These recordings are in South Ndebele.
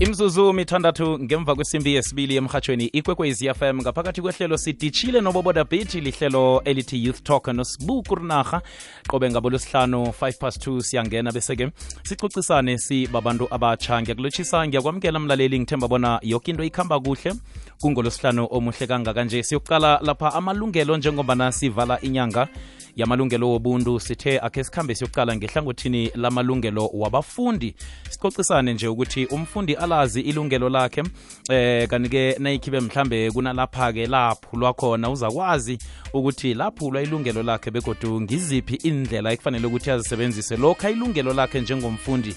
imzuzu mithandathu ngemva kwesimbi yesibili emhatshweni ikwekwezi fm ngaphakathi kwehlelo sidishile noboboda beat lihlelo elithi youth talk nosibu kurinaha qobe ngabolwesihlanu 5 past 2 siyangena bese-ke sicocisane sibabantu abatsha ngiyakulotshisa ngiyakwamukela mlaleli ngithemba bona yoke into ikhamba kuhle kungolwesihlanu omuhle kangaka nje siyokuqala lapha amalungelo njengombana sivala inyanga yamalungelo wobuntu sithe akhe sikhambe siyokuqala ngehlangothini lamalungelo wabafundi sicocisane nje ukuthi umfundi alazi ilungelo lakhe eh kanike nayikhibe mhlambe kunalapha ke laphulwa khona uzakwazi ukuthi laphulwa ilungelo lakhe begodu ngiziphi indlela ekufanele ukuthi azisebenzise lokha ilungelo lakhe njengomfundi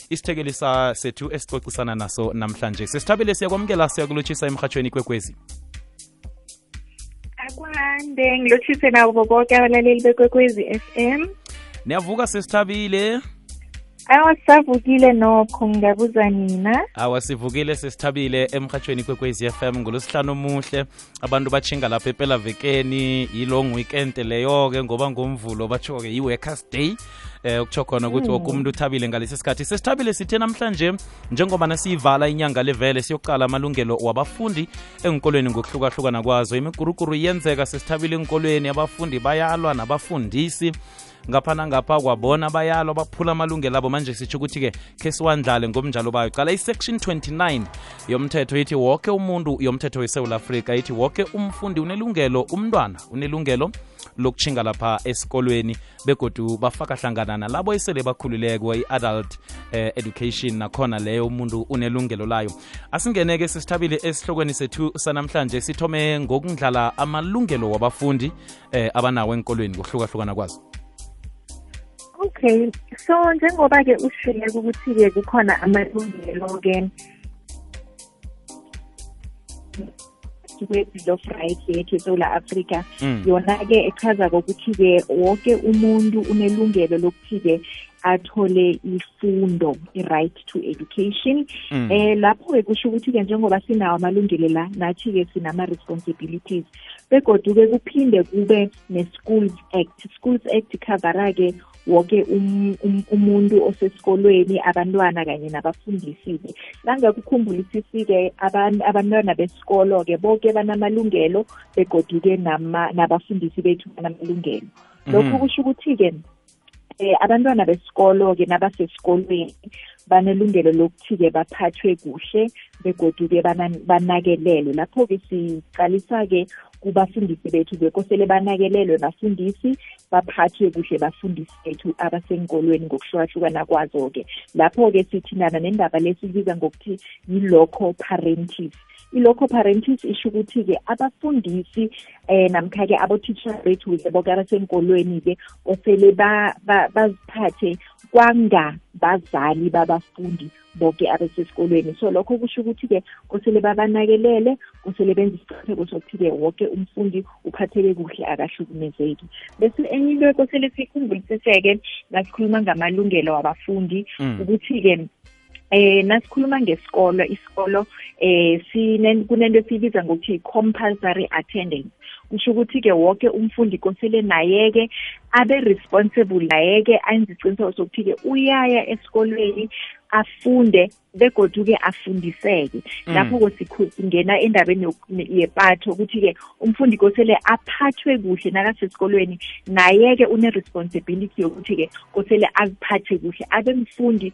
isithekeli sethu esicocisana naso namhlanje sesithabile siyakwamukela siyakulotshisa emhatshweni kwekwezi akwande ngilotshise nabo boke abalaleli bekwekwezi f m niyavuka sesithabile awa sisavukile nokho ngiyabuza nina awa sivukile sesithabile emhatshweni kwekwezi f m ngolwesihlanu omuhle abantu batshinga lapha epelavekeni yi-long weekend leyo-ke ngoba ngomvulo batsho-ke yi-workers day eh ukutsho khona ukuthi woke umuntu uthabile ngalesi sikhathi sesithabile sithe namhlanje njengoba nasiyivala inyanga levele siyoqala amalungelo wabafundi engikolweni ngokuhlukahlukana kwazo imiguruguru yenzeka sesithabile engikolweni abafundi bayalwa nabafundisi ngapha nangapha kwabona bayalwa baphula amalungelo abo manje sitsho ukuthi-ke khe siwandlale ngomnjalo bayo qala i-section 29 yomthetho ithi woke umuntu yomthetho wesewula afrika ithi woke umfundi unelungelo umntwana unelungelo lokutshinga lapha esikolweni begodu bafaka hlangana nalabo esele bakhululeko i-adult eh, education nakhona leyo umuntu unelungelo layo asingeneke sisithabile esihlokweni sethu sanamhlanje sithome ngokundlala amalungelo wabafundi eh abanawo enkolweni ngokuhlukahlukana kwazo okay so njengoba-ke ushileke ukuthi-ke kukhona amalungelo-ke kwe-bill of right yethu esewula afrika mm. yona-ke echaza kokuthi-ke wonke umuntu unelungelo lokuthi-ke athole ifundo i-right to education mm. eh lapho-ke kusho ukuthi-ke njengoba sinawo amalungelo la nathi-ke sinama-responsibilities begoduke kuphinde kube ne-schools act schools act covera-ke woke um, um, umuntu osesikolweni abantwana kanye nabafundisi-ke nangakukhumbulisifi-ke abantwana besikolo-ke boke banamalungelo begoduke nabafundisi bethu banamalungelo lokhu mhm. kusho ukuthi-ke eh abantwana besikolo-ke nabasesikolweni banelungelo lokuthi-ke baphathwe kuhle begodu-ke banakelelwe lapho-ke siqalisa-ke kubafundisi bethu bekosele banakelelwe bafundisi baphathwe kuhle bafundisi bethu abasenkolweni ngokuhlukahlukana kwazo-ke lapho-ke sithinana nendaba lesibiza ngokuthi yi-local parentis ilokho parentis isho ukuthi-ke abafundisi eh namkha-ke abothishara bethu-ke boke abaseenkolweni-ke osele baziphathe kwanga bazali babafundi boke abesesikolweni so lokho kusho ukuthi-ke kosele babanakelele kosele benze isiqapheko sokuthi-ke woke umfundi uphatheke kuhle akahlukumezeki bese enye into ekosele sikhumbulise-ke nasikhuluma ngamalungelo wabafundi mm. ukuthi-ke eh nasikhuluma ngesikolo isikolo eh sinen kunento esibiza ngokuthi compulsory attendance kusho ukuthi ke wonke umfundi kosele nayeke abe responsible nayeke ayenze iqiniseko sokuthi ke uyaya esikolweni afunde begoduke afundiseke mm. lapho kosingena endabeni yepatho ukuthi-ke umfundi kosele aphathwe kuhle nakasesikolweni naye-ke une-responsibility yokuthi-ke kosele aziphathe kuhle abe mfundi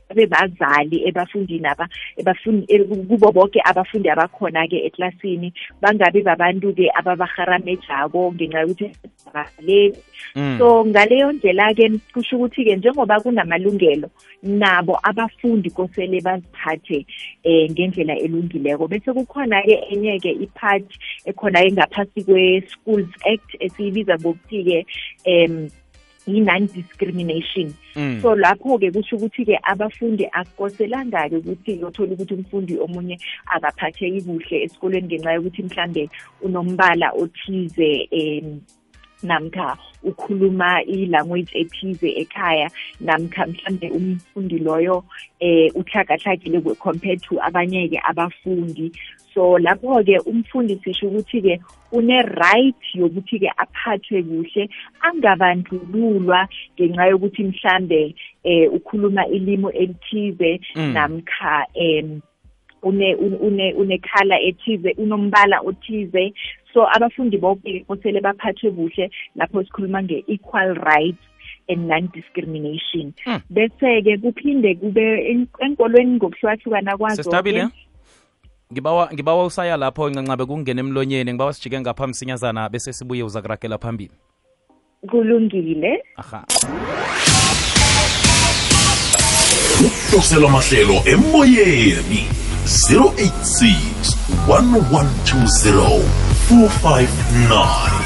bebazali ebafundini aba ebafundi e, kubo bonke abafundi abakhona ke eklasini bangabi babantu ke ababaharamejako ngenxa yokuthi abalaleli mm. so ngaleyo ndlela ke kusho ukuthi ke njengoba kunamalungelo nabo abafundi kosele baziphathe eh ngendlela elungileko bese kukhona ke enye ke ipart ekhona engaphasi kwe Schools Act esiyibiza ngokuthi ke em yi-non-discrimination mm. so lapho-ke kusho ukuthi-ke abafundi akoselangake ukuthi yothola ukuthi umfundi omunye akaphatheki kuhle esikolweni ngenxa yokuthi mhlambe unombala othize um namkha ukhuluma i-language ethize ekhaya namkha mhlambe umfundi loyo eh uthakathakile compared to abanye-ke abafundi so lapho-ke umfundi sisho ukuthi-ke une-right yokuthi-ke aphathwe kuhle angabandlululwa ngenxa yokuthi mhlambe eh ukhuluma ilimo elithize mm. namkha em une une unekhala ethize unombala othize so abafundi bonke kosele baphathwe kuhle lapho sikhuluma nge-equal rights and non-discrimination hmm. bese-ke kuphinde kube enkolweni ngokuhlukahlukana kwazo ngibawa ngibawa usaya lapho ncancabe kungena emlonyeni ngibawa sijike ngapha msinyazana bese sibuye uza kuragela phambili kulungile aha ukuhlosela amahlelo emoyeni 086 1120 459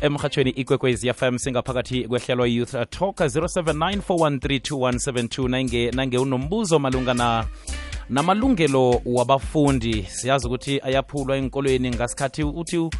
emhatshweni ikwekwezi fm singaphakathi kwehlelo youth talk 0794132172 nange nange unombuzo malungana namalungelo wabafundi siyazi ukuthi ayaphulwa enkolweni ngasikhathi uthi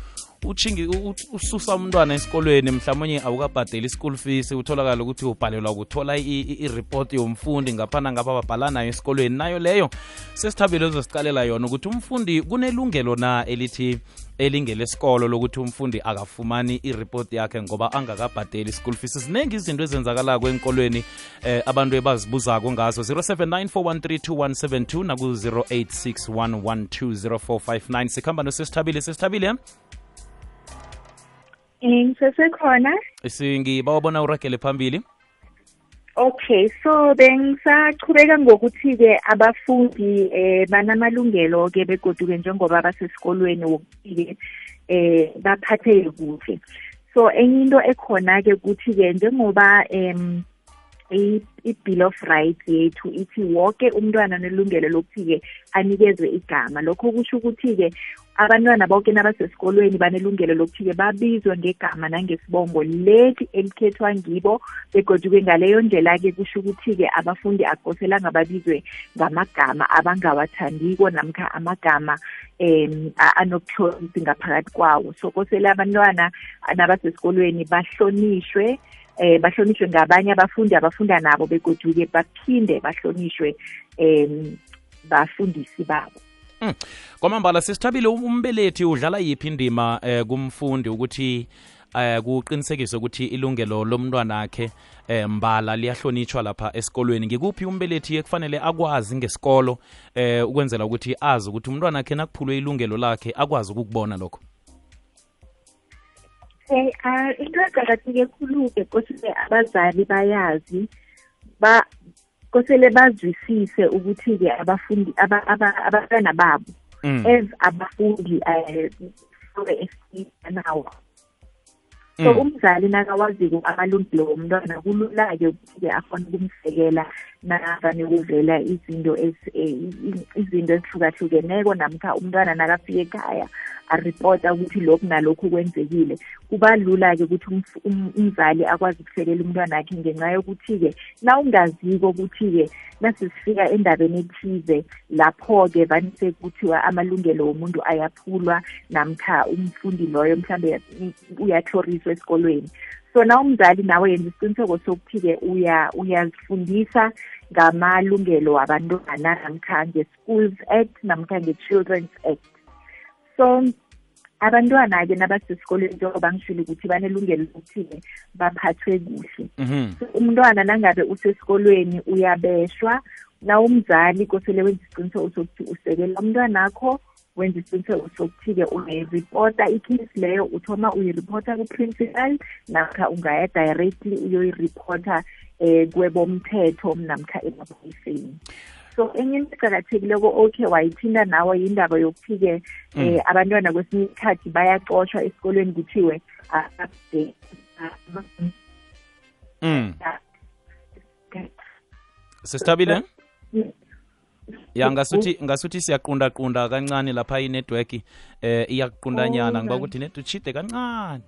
uchingi ususa umntwana esikolweni mhlawumbe awukabhadeli i-school fees utholakala ukuthi ubhalelwa ukuthola i-report yomfundi ngaphana ngaba babhala nayo esikolweni nayo leyo sesithabile uzosicalela yona ukuthi umfundi kunelungelo na elithi elingelesikolo lokuthi umfundi akafumani ireport yakhe ngoba angakabhadeli school fees ziningi izinto ezenzakalako enkolweni eh, abantu ebazibuzako ngazo 0794132172 naku-0861120459 sikhamba nosesithabile sesithabile ngisesekhona singiba wabona uragele phambili Okay so bengisaqhubeka ngokuthi ke abafundi eh banamalungelo ke begodu ke njengoba basesikolweni wokufike eh baphatheke kuhle so enye into ekhona ke ukuthi ke njengoba em i-bill of rights yethu ithi wonke umntwana nelungelo lokuthi-ke anikezwe igama lokho kusho ukuthi-ke abantwana bonke nabasesikolweni banelungelo lokuthi-ke babizwe ngegama nangesibongo leti elikhethwa ngibo begoduke ngaleyo ndlela-ke kusho ukuthi-ke abafundi akoselanga babizwe ngamagama abangawathandiko namkha amagama um anokuhlonisi ngaphakathi kwawo so kosele abantwana nabasesikolweni bahlonishwe eh bahlonishwe ngabanye abafundi abafunda nabo begoduke baphinde bahlonishwe um bafundisi babo Hmm. kwamambala sisithabile um-, umbelethi udlala yiphi indima eh, kumfundi ukuthi eh, kuqinisekise ukuthi ilungelo lomntwana akhe eh, mbala liyahlonitshwa lapha esikolweni ngikuphi umbelethi ekufanele akwazi ngesikolo eh, ukwenzela ukuthi azi ukuthi umntwana akhe nakuphulwe ilungelo lakhe akwazi ukukubona lokho um into eqakatheke khulu-ke kosile abazali bayazi kosele bazwisise ukuthi-ke abafundi abantwana babo mm. as abafundi eh, nawo so mm. umzali nakawaziko amalungelo womntwana kulula-ke ukuthi-ke akhona ukumsekela nakavane kuvela izinto eh, izinto ezihlukahlukeneko namkha umntwana nakafika ekhaya aripota ukuthi lokhu nalokhu kwenzekile kuba lula-ke ukuthi um, umzali akwazi ukusekela umntwana akhe ngenxa yokuthi-ke nawungaziko ukuthi-ke nasisifika endabeni ethize lapho-ke vani sekuthiwa amalungelo womuntu ayaphulwa namkha umfundi loyo mhlawumbe uyatlhoriswa esikolweni so na umzali nawe yenza isiqiniseko sokuthi-ke uyazifundisa uya ngamalungelo wabantwana namkha nge-schools act namkha nge-children's act so abantwana-ke nabasesikolweni njengoba ngishile ukuthi banelungelo lokuthini baphathwe kuhle mhm. so umntwana nangabe usesikolweni uyabeshwa na umzali kosele wenza isiqiniseko sokuthi usekela umntwanakho wenza isiqiniseko sokuthi-ke ungayiripota ikhisi leyo uthoma uyiripota ku-principal namkha ungaya directly uyoyiripota um kwebomthetho namkha emaphoyiseni so enye into eqakathekileko okhe wayithinta nawo yindaba yokuthi-ke um mm. eh, abantwana kwesinye isikhathi bayacotshwa esikolweni kuthiwe mm. sesithabile ya ngasuthi ngasuthi siyaqundaqunda kancane lapha inetwork eh iyakuqundanyana oh, ngiba ukuthi nethu chide kancane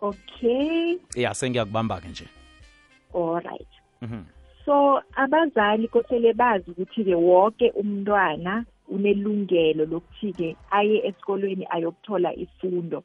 okay ya sengiyakubamba-ke nje alright mm -hmm. so abazali kosele bazi ukuthi-ke wonke umntwana unelungelo lokuthi-ke aye esikolweni ayokuthola ifundo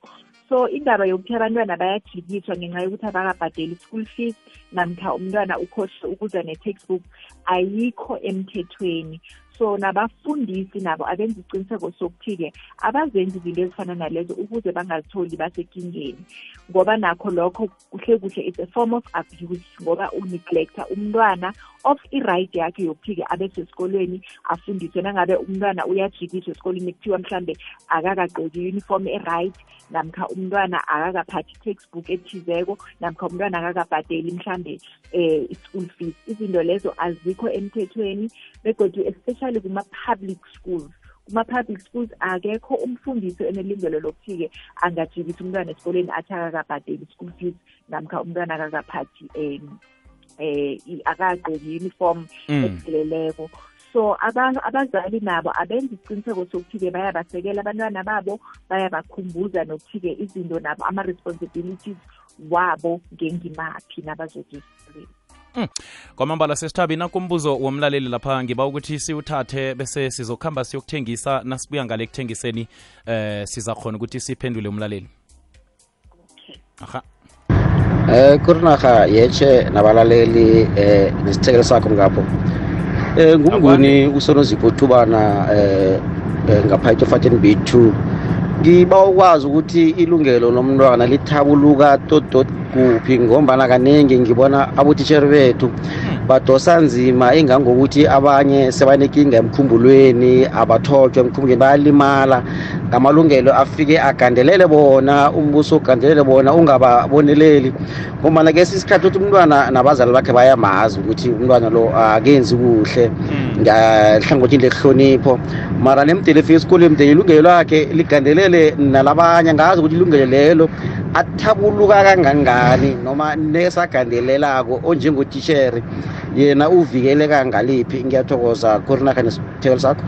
so indaba yokuthi abantwana bayajikiswa ngenxa yokuthi abakabhadeli i-school fees namkha umntwana ukhohlwe ukuza ne-textbook ayikho emthethweni so nabafundisi nabo abenza isiqiniseko sokuthi-ke abazenzi izinto ezifana nalezo ukuze bangazitholi basekingeni ngoba nakho lokho kuhle kuhle it's a form of abuse ngoba uneglecta umntwana of i-right yakhe yokuthi-ke abe sesikolweni afundiswe nangabe umntwana uyajikiswa esikolweni kuthiwa mhlambe akakagqoki i-uniform e-right namkha umntwana akakaphathi i-textbook ethizeko namkha umntwana akakabhadeli mhlambe eh i-school fees izinto lezo azikho emthethweni begodu especially kuma-public schools kuma-public schools akekho umfundisi enelungelo lokuthi-ke angajikisa umntwana esikoleni athi akakabhadeli i-school fees namkha umntwana akakaphathi um eh akagqoki uniform mm. epheleleko so abazali nabo abenza isiqiniseko sokuthi-ke bayabasekela abantwana babo bayabakhumbuza nokuthi-ke izinto nabo ama-responsibilities wabo ngengimaphi nabazothi esikolweni hmm. kwamambala sesithabi nakumbuzo womlaleli lapha ngiba ukuthi siwuthathe bese sizokuhamba siyokuthengisa nasibuya ngale ekuthengiseni eh sizakhona ukuthi siphendule umlaleli aha Eh kurinarha yeche nabalaleli eh nesithekelo sakho ngapho. Eh ngumnguni usonozipho thubana eh eh, ngapha eTofateni B2. Ngiba ukwazi ukuthi ilungelo lomntwana lithabuluka todot kuphi ngombana kaningi ngibona abotitshere bethu badosa nzima ingangokuthi abanye sebanekinga emkhumbulweni abathotshwe emkhumbulweni bayalimala ngamalungelo afike agandelele bona umbuso ugandelele bona ungababoneleli ngombana kesi isikhathi ukuthi umntwana nabazali bakhe bayamazi ukuthi umntwana lo akenzi kuhle hmm. ngehlangothini lekuhlonipho mara nemdele efika esikoleni mdele ilungelo lakhe ligandelele nalabanye ngazi ukuthi ilungelo lelo athabuluka kangangani noma nesagandelelako onjengotisheri yena uvikeleka ngaliphi ngiyathokoza kurinakha nesithekelo sakho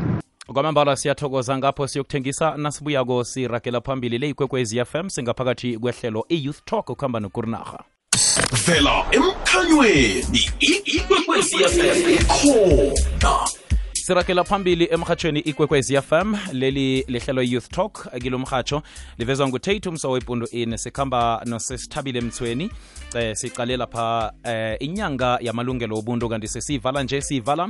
kwamambala siyathokoza ngapho siyokuthengisa nasibuyako siragela phambili le ikwekwezi fm singaphakathi kwehlelo i-youth talk kuhamba nokurinarha vela emkhanyweni ikwekwezi fm ikhona sirakela phambili emhatshweni ikwekwezi fm leli lihlelo youth talk kilo mhatsho livezwa ngutate umso wepundu in sikhamba nosesithabile mthweni eh, siqale lapha eh, inyanga yamalungelo obuntu kanti sesiyivala nje siyivala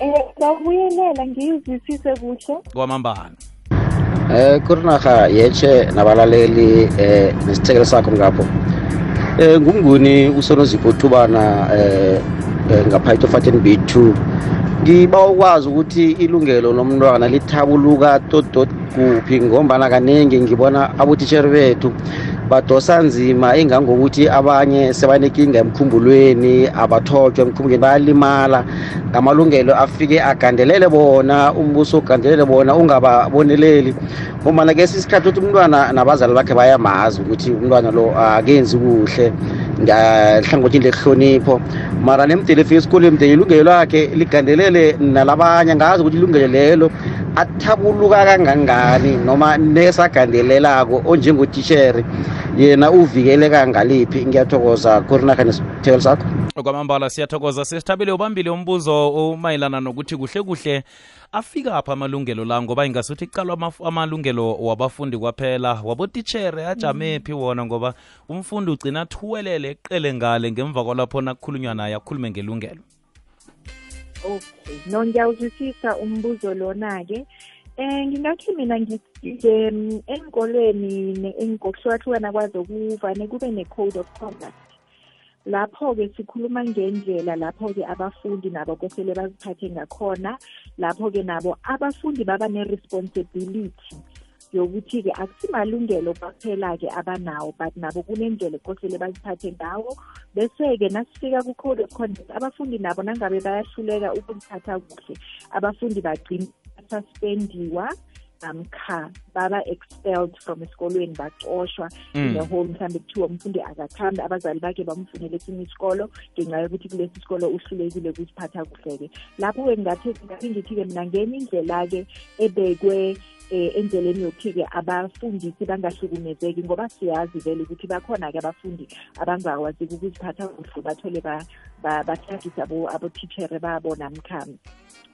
Eh, babuyelela ngiyizwisise kuhle kwamambana eh kurinaga yetshe nabalaleli eh nesithekelo sakho ngapho eh ngumnguni usonozipho thubana eh, eh ngaphakathi ofatheni B2 ngiba ukwazi ukuthi ilungelo lomntwana lithabuluka todot kuphi ngombana kaningi ngibona abotitsheri bethu badosa nzima engangokuthi abanye sebanekinga emkhumbulweni abathotshwe emkhumbulweni bayalimala ngamalungelo afike agandelele bona umbuso ugandelele bona ungababoneleli ngombana ke sisikhathi ukuthi umntwana nabazali bakhe bayamazi ukuthi umntwana lo akenzi kuhle ngahlangothini lekuhlonipho mara nemdele efika esikolweni mde ilungelo lakhe ligandelele nalabanye ngazi ukuthi ilungelo lelo thabuluka kangangani noma nesagandelelako onjengotitshere yena uvikeleka ngaliphi ngiyathokoza kurinahane sithekelo sakho kwamambala siyathokoza sesithabile ubambile umbuzo umayelana nokuthi kuhle kuhle afika apha amalungelo la ngoba ingasuthi kuqalwa amalungelo wabafundi kwaphela wabotitshere ajame phi wona ngoba umfundi ugcina athuwelele eqele ngale ngemva kwalapho nakukhulunywa naye akhulume ngelungelo okay no ngiyawuzwisisa umbuzo lona-ke um ngingathi mina mm, enkolweni engokuhlukahlukana kwazo kuvane kube ne-code of conduct lapho-ke sikhuluma ngendlela lapho-ke abafundi nabo kwesele baziphathe ngakhona lapho-ke nabo abafundi baba ne-responsibility yokuthi-ke akusimalungelo kwaphela-ke abanawo but nabo kunendlela ekosele baziphathe ngawo bese-ke nasifika ku-code of conduct abafundi nabo nangabe bayahluleka ukuziphatha kuhle abafundi bagcina basuspendiwa namkha baba expelled from esikolweni bacoshwa mm. in the whole mhlawumbe kuthiwa umfundi akathambi abazali bakhe bamfunele esinye isikolo ngenxa yokuthi kulesi sikolo uhlulekile kuziphatha kuhle-ke lapho-ke ngingathi ngithi-ke mina ngenye indlela-ke ebekwe eh endleleni yokuthi-ke abafundisi bangahlukumezeki ngoba siyazi vele ukuthi bakhona-ke abafundi abangakwaziki ukuziphatha kuhle bathole bahlagisa abotithere babo namkha um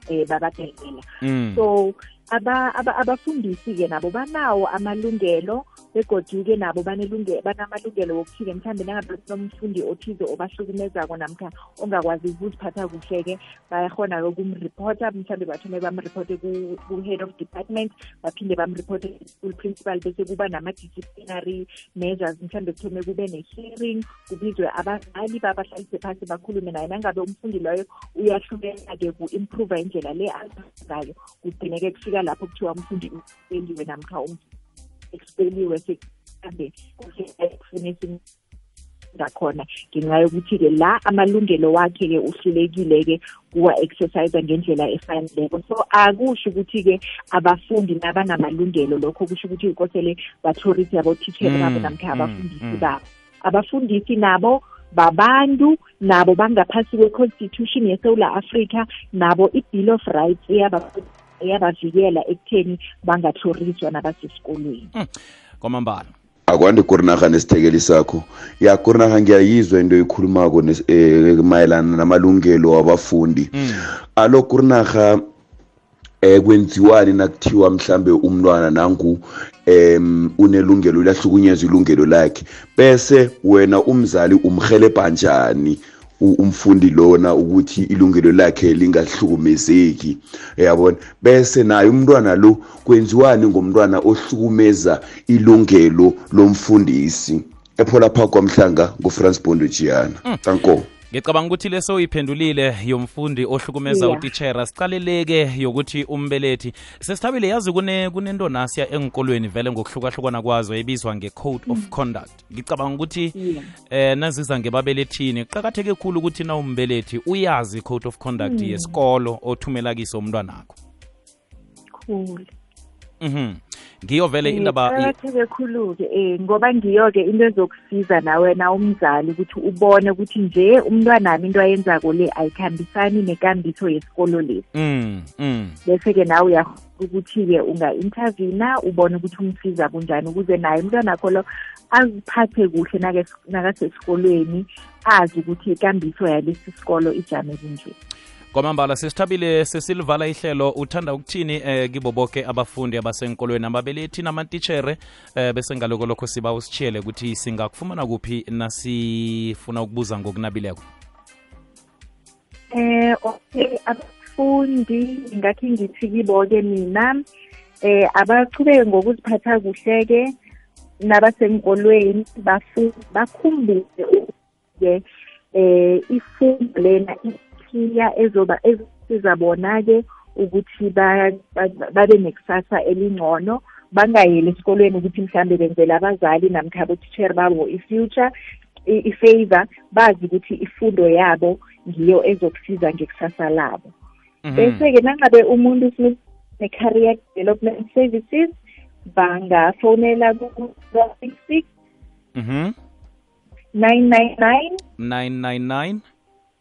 eh, babadelela mm. so abafundisi-ke nabo banawo amalungelo begoduke nabo banelungelo banamalungelo wokuthile mhlawumbe nangabe kunomfundi othize obahlukumezako namkha ongakwazi ukuziphatha kuhle-ke bayakhona-ke ukumreporta mhlawumbe bathome bamreporte ku-head of department baphinde bamreporte school principal bese kuba nama-disciplinary measures mhlawumbe kuthome kube ne-hearing kubizwe abazali babahlalise phasi bakhulume naye nangabe umfundi loyo uyahluleka-ke ku-improva indlela le azayo kugcine-ke kufika lapho kuthiwa umfundi seliwe namkha ekuseliwe sekambe kufunisa ngakhona ngenxa yokuthi-ke la amalungelo wakhe-ke uhlulekile-ke kuwa-exercise ngendlela efaneleko so akusho ukuthi-ke abafundi nabanamalungelo lokho kusho ukuthi ikosele bathorisi abothishere babo mm, namkha mm, abafundisi mm. babo abafundisi nabo babantu nabo bangaphasi kwe-constitution yesewula africa nabo i-bill of rights iyaba yabavikela ekutheni bangatlhoriswa nabasesikolweni hmm. kwamambala akwande kurinaha nesithekeli sakho ya kurinaha ngiyayizwa into eyikhulumako eh, mayelana namalungelo wabafundi hmm. alo kurinaha eh kwenziwani nakuthiwa mhlambe umntwana nangu em unelungelo uyahlukunyezwa ilungelo lakhe bese wena umzali umhelebha njani umfundi lona ukuthi ilungelo lakhe lingahlukumezeki yabona bese naye umntwana lo kwenziwani ngomntwana ohlukumeza ilungelo lomfundisi ephola pha kwamhlanga ngufrance bondo jiana mm. kankomo ngicabanga ukuthi leso uyiphendulile yomfundi ohlukumeza yeah. utitshera siqaleleke yokuthi umbelethi sesithabile yazi kunento nasiya engikolweni vele ngokuhlukahlukana kwazo ebizwa nge-code mm. of conduct ngicabanga ukuthi yeah. eh naziza ngebabelethini kuqakatheke khulu ukuthi na umbelethi uyazi i-code of conduct mm. yesikolo othumela kiso umntwana akho khulu mhm ngiyo vele eh, indaba iqakatheke khulu-ke eh ngoba ngiyo-ke into ezokusiza nawena umzali ukuthi ubone ukuthi nje umntwanami into ayenzako le ayikhambisani nekambiso yesikolo lesi mm, mm. bese-ke nawe ukuthi-ke unga-intervina ubone ukuthi umsiza kunjani ukuze naye umntwana kho lo aziphathe kuhle nakasesikolweni azi ukuthi ikambiso yalesi sikolo ijame kunje kwamambala sesithabile sesilivala ihlelo uthanda ukuthini eh, kibo boke abafundi abasenkolweni ababelethi namatitshere eh, bese ngaloko lokho siba usitshiyele ukuthi singakufumana kuphi nasifuna ukubuza ngokunabileko Eh okay abafundi ngakhe ngithi kibo-ke mina eh abaqhubeke ngokuziphatha kuhle-ke nabasenkolweni bakhumbule ke eh ifundo lena ithiya ezoba ezosiza bona-ke ukuthi babe nekusasa elingcono bangayeli esikolweni ukuthi mhlambe benzela abazali namkha abothishere babo i-future i-favor bazi ukuthi ifundo yabo ngiyo ezokusiza ngekusasa labo mhm. bese-ke nangabe umuntu ne-career development services bangafonela ku-066 mhm. 999 999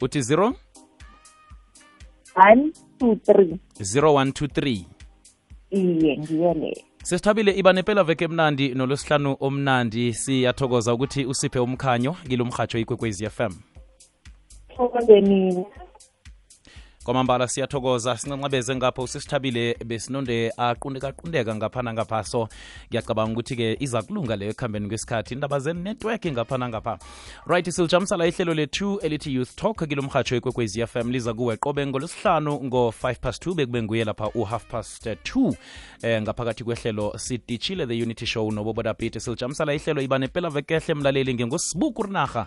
uthi zero one two three zero one two three iye ngiyo leyo sesithabile iba nepela veke emnandi nolwesihlanu omnandi siyathokoza ukuthi usiphe umkhanyo kilo mhatsho ikwekwezi fm thokozeni kwamambala siyathokoza sincancabeze ngapho usisithabile besinonde aquntekaqunteka ngapha nangapha so ngiyacabanga ukuthi-ke iza kulunga leyo ekuhambeni kwesikhathi indaba zenetwork ngapha nangapha right silijamisa la ihlelo lethu elithi youth talk kilo mhatsho ekwekwezi fm liza kuwe qobe ngolwesihlanu ngo-5 past 2 bekube nguye lapha u-half past 2 eh, ngaphakathi kwehlelo sidishile the unity show nobobodabit silijamisa la ihlelo iba nepela vekehle mlaleli ngengosibuku rinaha